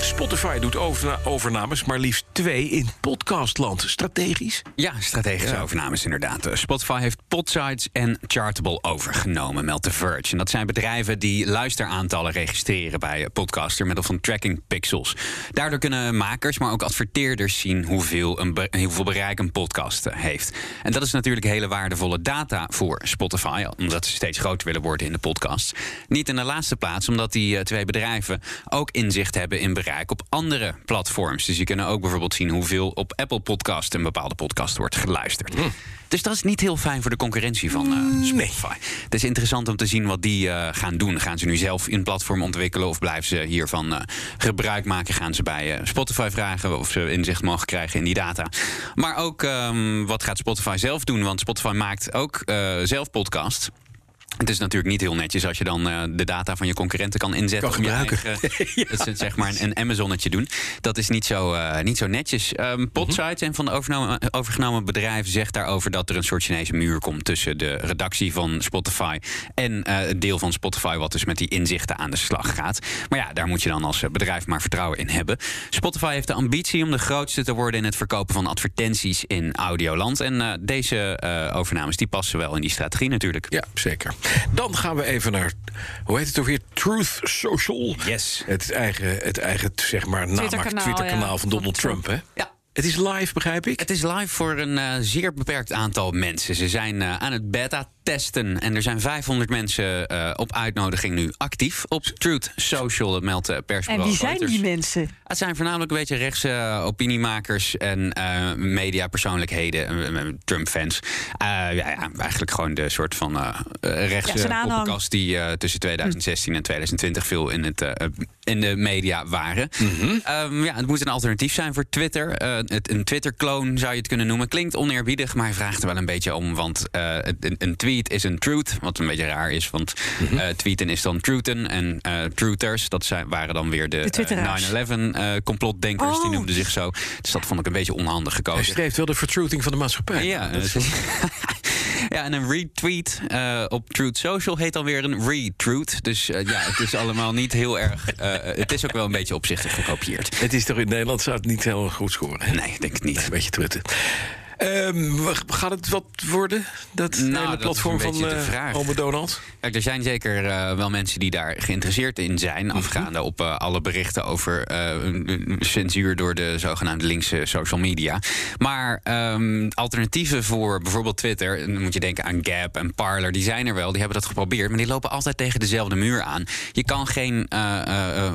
Spotify doet overna- overnames, maar liefst twee in podcastland. Strategisch? Ja, strategische overnames inderdaad. Eh, Spotify heeft Podsites en Chartable overgenomen, meldt The Verge. En dat zijn bedrijven die luisteraantallen registreren bij podcaster middel van tracking pixels. Daardoor kunnen makers, maar ook adverteerders zien hoeveel, een be- hoeveel bereik een podcast eh, heeft. En dat is natuurlijk hele waardevolle data voor Spotify, omdat ze steeds groter willen worden in de podcast. Niet in de laatste plaats, omdat die eh, twee bedrijven ook inzicht hebben in bereik op andere platforms. Dus je kunnen ook bijvoorbeeld zien hoeveel op Apple Podcast een bepaalde podcast wordt geluisterd. Dus dat is niet heel fijn voor de concurrentie van eh, Spotify. Het is interessant om te zien wat die eh, gaan doen. Gaan ze nu zelf een platform ontwikkelen of blijven ze hiervan eh, gebruik maken? Gaan ze bij Spotify vragen of ze inzicht mogen krijgen in die data? Maar ook ehm, wat gaat Spotify zelf doen? Want Spotify maakt ook zelf podcasts. Het is natuurlijk niet heel netjes als je dan eh, de data van je concurrenten kan inzetten. Kan om je eigen, dat is zeg maar een, een Amazonnetje doen. Dat is niet zo, eh, niet zo netjes. Ehm Podsite, een van de overgenomen, overgenomen bedrijven, zegt daarover dat er een soort Chinese muur komt tussen de redactie van Spotify en eh, het deel van Spotify, wat dus met die inzichten aan de slag gaat. Maar ja, daar moet je dan als bedrijf maar vertrouwen in hebben. Spotify heeft de ambitie om de grootste te worden in het verkopen van advertenties in Audioland. En deze overnames die passen wel in die strategie natuurlijk. Ja, zeker. Dan gaan we even naar, hoe heet het ook weer? Truth Social. Yes. Het eigen, het eigen zeg maar, namaak Twitterkanaal, van Donald Trump, hè? Ja. Het is live, begrijp ik? Het is live voor een eh, zeer beperkt aantal mensen. Ze zijn eh, aan het beta-testen en er zijn 500 mensen eh, op uitnodiging nu actief op Truth Social, dat meldt uh, En wie zijn Reuters. die mensen? Het zijn voornamelijk een beetje rechtse eh, opiniemakers en eh mediapersoonlijkheden, eh, Trump-fans. Eh, ja, ja, eigenlijk gewoon de soort van eh, eh, Ja, rechtse poppenkast die eh, tussen 2016 en 2020 veel in, het, eh, in de media waren. Ehm, ja, het moet een alternatief zijn voor Twitter. Eh, het, een Twitter-kloon zou je het kunnen noemen. Klinkt oneerbiedig, maar hij vraagt er wel een beetje om. Want eh, een, een tweet is een truth, wat een beetje raar is. Want eh, tweeten is dan truthen en eh truthers, dat zijn, waren dan weer de, De Twitteraars. eh, 9-11 eh, complotdenkers, die Oh. noemden zich zo. Dus dat vond ik een beetje onhandig Hij gekozen. streeft wel de vertruthing van de maatschappij. Ja, dus- ja, en een retweet eh, op Truth Social heet dan weer een retruth. Dus ja, het is allemaal niet heel erg. eh, het is ook wel een beetje opzichtig gekopieerd. het is toch in Nederland zou het niet heel goed scoren. Hè? Nee, ik denk het niet. Een beetje trutten. Ehm, gaat het wat worden? Dat Nou, hele platform van. Ome Donald? Kijk, er zijn zeker eh, wel mensen die daar geïnteresseerd in zijn. Afgaande op eh, alle berichten over censuur door de zogenaamde linkse social media. Maar ehm, alternatieven voor bijvoorbeeld Twitter, dan moet je denken aan Gap en Parler, die zijn er wel, die hebben dat geprobeerd. Maar die lopen altijd tegen dezelfde muur aan. Je kan geen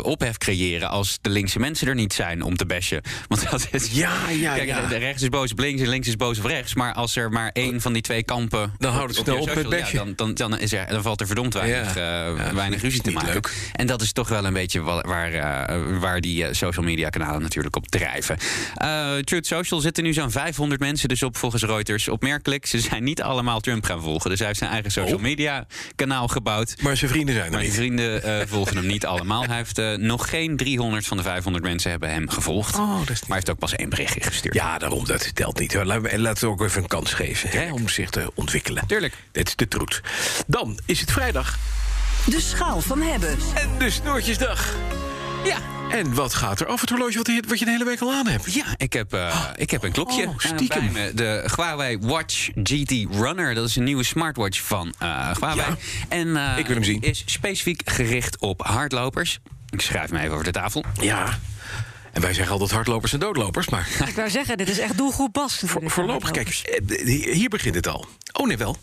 ophef creëren als de linkse mensen er niet zijn om te bashen. Want dat is. Ja, ja, Kijk, ja. de- de rechts is boos op links en links is boos op rechts. Maar als er maar één van die twee kampen. Dan houdt het op snel op met social- ja, dan, dan, dan, is er, dan valt er verdomd weinig, Ja. eh, Ja, weinig ruzie te maken. leuk. En dat is toch wel een beetje wa- waar, eh, waar die eh, social media kanalen natuurlijk op drijven. Truth Social zitten nu zo'n 500 mensen dus op volgens Reuters. Opmerkelijk, ze zijn niet allemaal Trump gaan volgen. Dus hij heeft zijn eigen social Oh. media kanaal gebouwd. Maar zijn vrienden zijn er Maar niet. vrienden volgen hem niet allemaal. Hij heeft nog geen 300 van de 500 mensen hebben hem gevolgd. Oh, dat is maar hij heeft ook pas één berichtje gestuurd. Ja, daarom, dat telt niet. We, laten we ook even een kans geven hè, om zich te ontwikkelen. Tuurlijk. Dit is de troet. Dan is het vrijdag De schaal van hebben. en de snoertjesdag. Ja. En wat gaat er af het horloge wat, wat je de hele week al aan hebt? Ja, ik heb, eh, ik heb een klokje Oh, eh, stiekem. bij me. De Huawei Watch GT Runner. Dat is een nieuwe smartwatch van eh Huawei. Ja. En eh, Ik wil hem zien. is specifiek gericht op hardlopers. Ik schrijf me even over de tafel. Ja. En wij zeggen altijd hardlopers en doodlopers, maar Ik wou zeggen, dit is echt doelgroep Bas. voor, voorlopig, kijk, eh, hier begint het al. Oh nee, wel.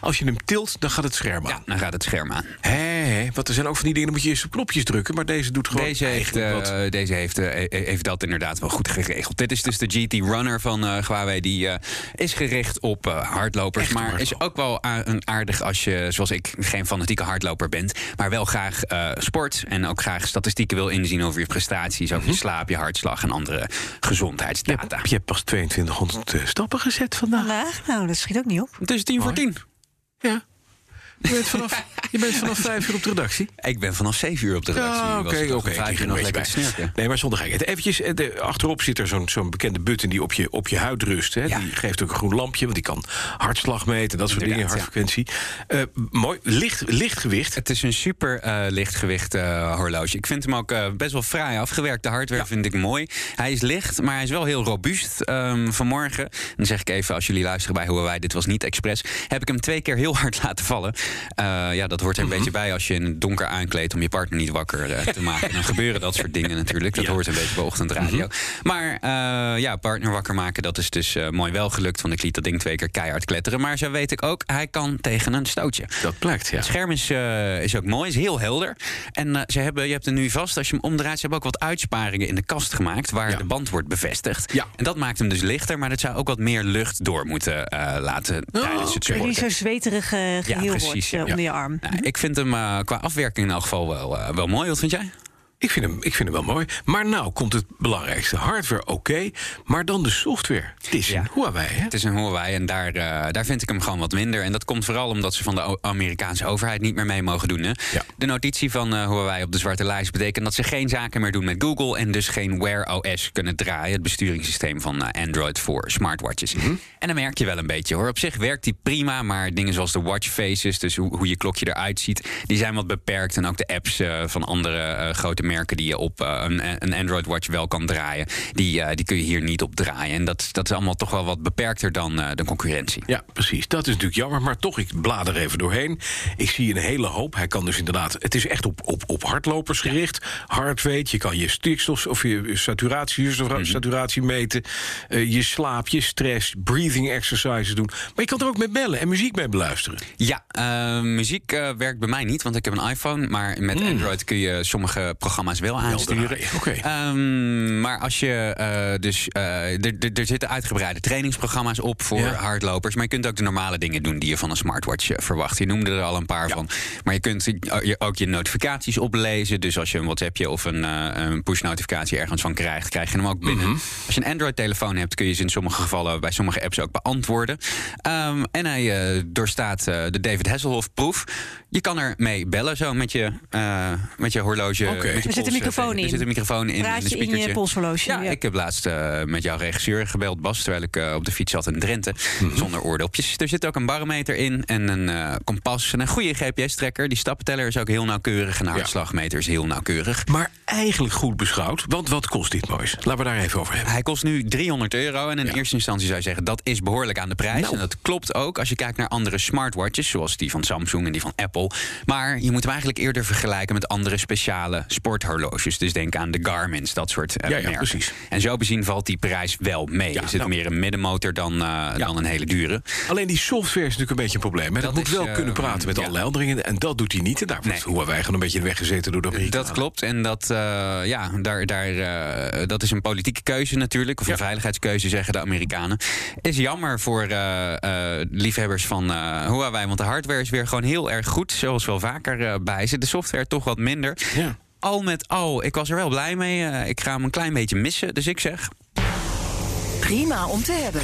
Als je hem tilt, dan gaat het scherm aan. Ja, dan gaat het scherm aan. Hé, hé, want er zijn ook van die dingen, dan moet je eerst op knopjes drukken. Maar deze doet gewoon Deze heeft, wat. eh, deze heeft, eh, eh, heeft dat inderdaad wel goed geregeld. Dit is dus de GT Runner van eh Huawei. Die eh, is gericht op eh, hardlopers. Echt maar is ook wel aardig als je, zoals ik, geen fanatieke hardloper bent. Maar wel graag eh, sport. En ook graag statistieken wil inzien over je prestaties. Over je slaap, je hartslag en andere Je gezondheidsdata. hebt, je hebt pas 2200 eh, stappen gezet vandaag. Vandaag? Nou, dat schiet ook niet op. Het is tien voor tien. Ja. Je bent vanaf, je bent vanaf vijf uur op de redactie. Ik ben vanaf zeven uur op de redactie. Ja, Was oké, oké. nog lekker beetje bij. snurken. Nee, maar zonder gekheid. Eventjes, eh, de, achterop zit er zo'n zo'n bekende button die op je, op je huid rust. Hè. Ja. Die geeft ook een groen lampje, want die kan hartslag meten. Dat soort dingen, hartfrequentie. Eh, mooi, licht, licht gewicht. Het is een super eh, lichtgewicht eh, horloge. Ik vind hem ook best wel fraai afgewerkt. De hardware vind ik mooi. Hij is licht, maar hij is wel heel robuust. Ehm, vanmorgen, dan zeg ik even als jullie luisteren bij Huawei, dit was niet expres, heb ik hem twee keer heel hard laten vallen. Eh, ja, dat hoort er een Mhm. beetje bij als je in het donker aankleedt om je partner niet wakker eh, te maken. Dan gebeuren dat soort dingen natuurlijk. Dat Ja. Mhm. hoort een beetje bij ochtendradio. Maar eh, ja, partner wakker maken, dat is dus eh, mooi wel gelukt. Want ik liet dat ding twee keer keihard kletteren. Maar zo weet ik ook, hij kan tegen een stootje. Dat blijkt, ja. Het scherm is, is ook mooi, is heel helder. En ze hebben, je hebt er nu vast, als je hem omdraait... ze hebben ook wat uitsparingen in de kast gemaakt... waar Ja. de band wordt bevestigd. Ja. En dat maakt hem dus lichter... maar dat zou ook wat meer lucht door moeten laten tijdens het Dat sporten. die zo zweterig eh, geheel precies, wordt ja. onder je arm. Nou, ik vind hem eh, qua afwerking in elk geval wel, eh, wel mooi. Wat vind jij? Ik vind, hem, ik vind hem wel mooi. Maar nou komt het belangrijkste. Hardware oké, maar dan de software. Het is Ja. een Huawei, hè? Het is een Huawei en daar, eh, daar vind ik hem gewoon wat minder. En dat komt vooral omdat ze van de Amerikaanse overheid niet meer mee mogen doen. Hè? Ja. De notitie van eh, Huawei op de zwarte lijst betekent dat ze geen zaken meer doen met Google en dus geen Wear OS kunnen draaien. Het besturingssysteem van eh, Android voor smartwatches. Mhm. En dan merk je wel een beetje hoor. Op zich werkt die prima, maar dingen zoals de watch faces, dus hoe, hoe je klokje eruit ziet, die zijn wat beperkt. En ook de apps van andere grote merken die je op eh, een, een Android watch wel kan draaien, die, eh, die kun je hier niet op draaien. En dat, dat is allemaal toch wel wat beperkter dan eh, de concurrentie. Ja, precies. Dat is natuurlijk jammer. Maar toch, ik blader even doorheen. Ik zie een hele hoop. Hij kan dus inderdaad... Het is echt op, op, op hardlopers gericht. Heart rate. Je kan je stikstof of je saturatie, zuurstof- saturatie meten. Je slaap, je stress, breathing exercises doen. Maar je kan er ook mee bellen en muziek mee beluisteren. Ja, muziek werkt bij mij niet, want ik heb een iPhone. Maar met Android kun je sommige programma's wel aansturen. oké. Ehm, maar als je eh, dus. eh, er- zitten uitgebreide trainingsprogramma's op voor Ja. hardlopers. Maar je kunt ook de normale dingen doen die je van een smartwatch eh, verwacht. Je noemde er al een paar van. Maar je kunt ook je notificaties oplezen. Dus als je een WhatsAppje of een, een push-notificatie ergens van krijgt, krijg je hem ook binnen. Mhm. Als je een Android-telefoon hebt, kun je ze in sommige gevallen bij sommige apps ook beantwoorden. Ehm, en hij doorstaat de David Hasselhoff-proef. Je kan er mee bellen zo met je, met je horloge. Met je Er zit een microfoon Er in. zit een microfoon in. en een Praat je in speakertje. je polshorloge. Ja, ik heb laatst eh, met jouw regisseur gebeld, Bas, terwijl ik eh, op de fiets zat in Drenthe. Mhm. Zonder oordopjes. Er zit ook een barometer in en een eh, kompas en een goede GPS-trekker. Die stappenteller is ook heel nauwkeurig en de hartslagmeter is heel nauwkeurig. Maar eigenlijk goed beschouwd. Want wat kost dit moois? Laten we daar even over hebben. Hij kost nu 300 euro. En in eerste instantie zou je zeggen dat is behoorlijk aan de prijs. Nou. En dat klopt ook als je kijkt naar andere smartwatches, zoals die van Samsung en die van Apple. Maar je moet hem eigenlijk eerder vergelijken met andere speciale sporthorloges. Dus denk aan de Garmin's, dat soort eh, Ja, ja, merken. En zo bezien valt die prijs wel mee. Ja, er zit nou. meer een middenmotor dan, eh, dan een hele dure. Alleen die software is natuurlijk een beetje een probleem. hè. Dat, Dat moet is, wel eh, kunnen praten met allerlei andere dingen. En dat doet hij niet. En daar wordt Nee. Huawei gewoon een beetje in de weg gezeten door de Amerikanen. Dat klopt. En dat, eh, ja, daar, daar, eh, dat is een politieke keuze natuurlijk. Of een veiligheidskeuze, zeggen de Amerikanen. Is jammer voor eh, eh, liefhebbers van eh, Huawei. Want de hardware is weer gewoon heel erg goed. Zoals wel vaker eh, bij zit. De software toch wat minder. Ja. Al met al, ik was er wel blij mee. Eh, ik ga hem een klein beetje missen. Dus ik zeg, Prima om te hebben.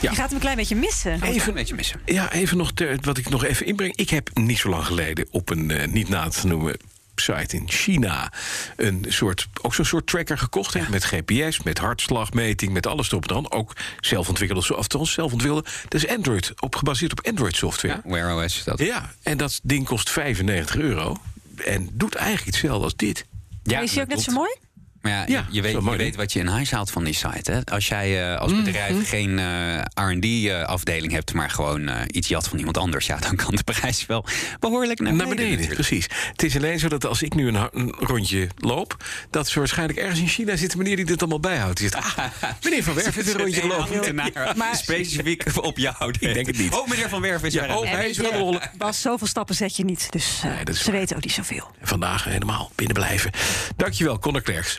Ja. Je gaat hem een klein beetje missen. even een beetje missen. Ja, even nog ter- wat ik nog even inbreng. Ik heb niet zo lang geleden op een eh, niet na te noemen site in China een soort, ook zo'n soort tracker gekocht. hè, Met GPS, met hartslagmeting, met alles erop en dan. Ook zelf ontwikkelde, of althans zelf ontwikkelde. Dat is Android, op, gebaseerd op Android software. Ja, Wear OS. Dat. Ja, en dat ding kost 95 euro. En doet eigenlijk hetzelfde als dit. Ja, is hij ook net zo mooi? Maar ja, Ja, je, weet, je weet wat je in huis haalt van die site. Hè? Als jij eh, als Mhm. bedrijf geen eh, RD-afdeling hebt, maar gewoon eh, iets jat van iemand anders, ja, dan kan de prijs wel behoorlijk naar Naar beneden. precies. Het is alleen zo dat als ik nu een, rondje loop... dat ze waarschijnlijk ergens in China zit een meneer die dit allemaal bijhoudt. Die zegt, ah, meneer Van Werf heeft een rondje gelopen. ambtenaar Maar- specifiek op jou. Ik denk het niet. Oh, meneer Van Werf is Ja, oh, hij is het rollen. Bas, zoveel stappen zet je niet. Dus eh, Nee, ze waar. weten ook niet zoveel. Vandaag helemaal binnen blijven. Dankjewel, Conor Klerks.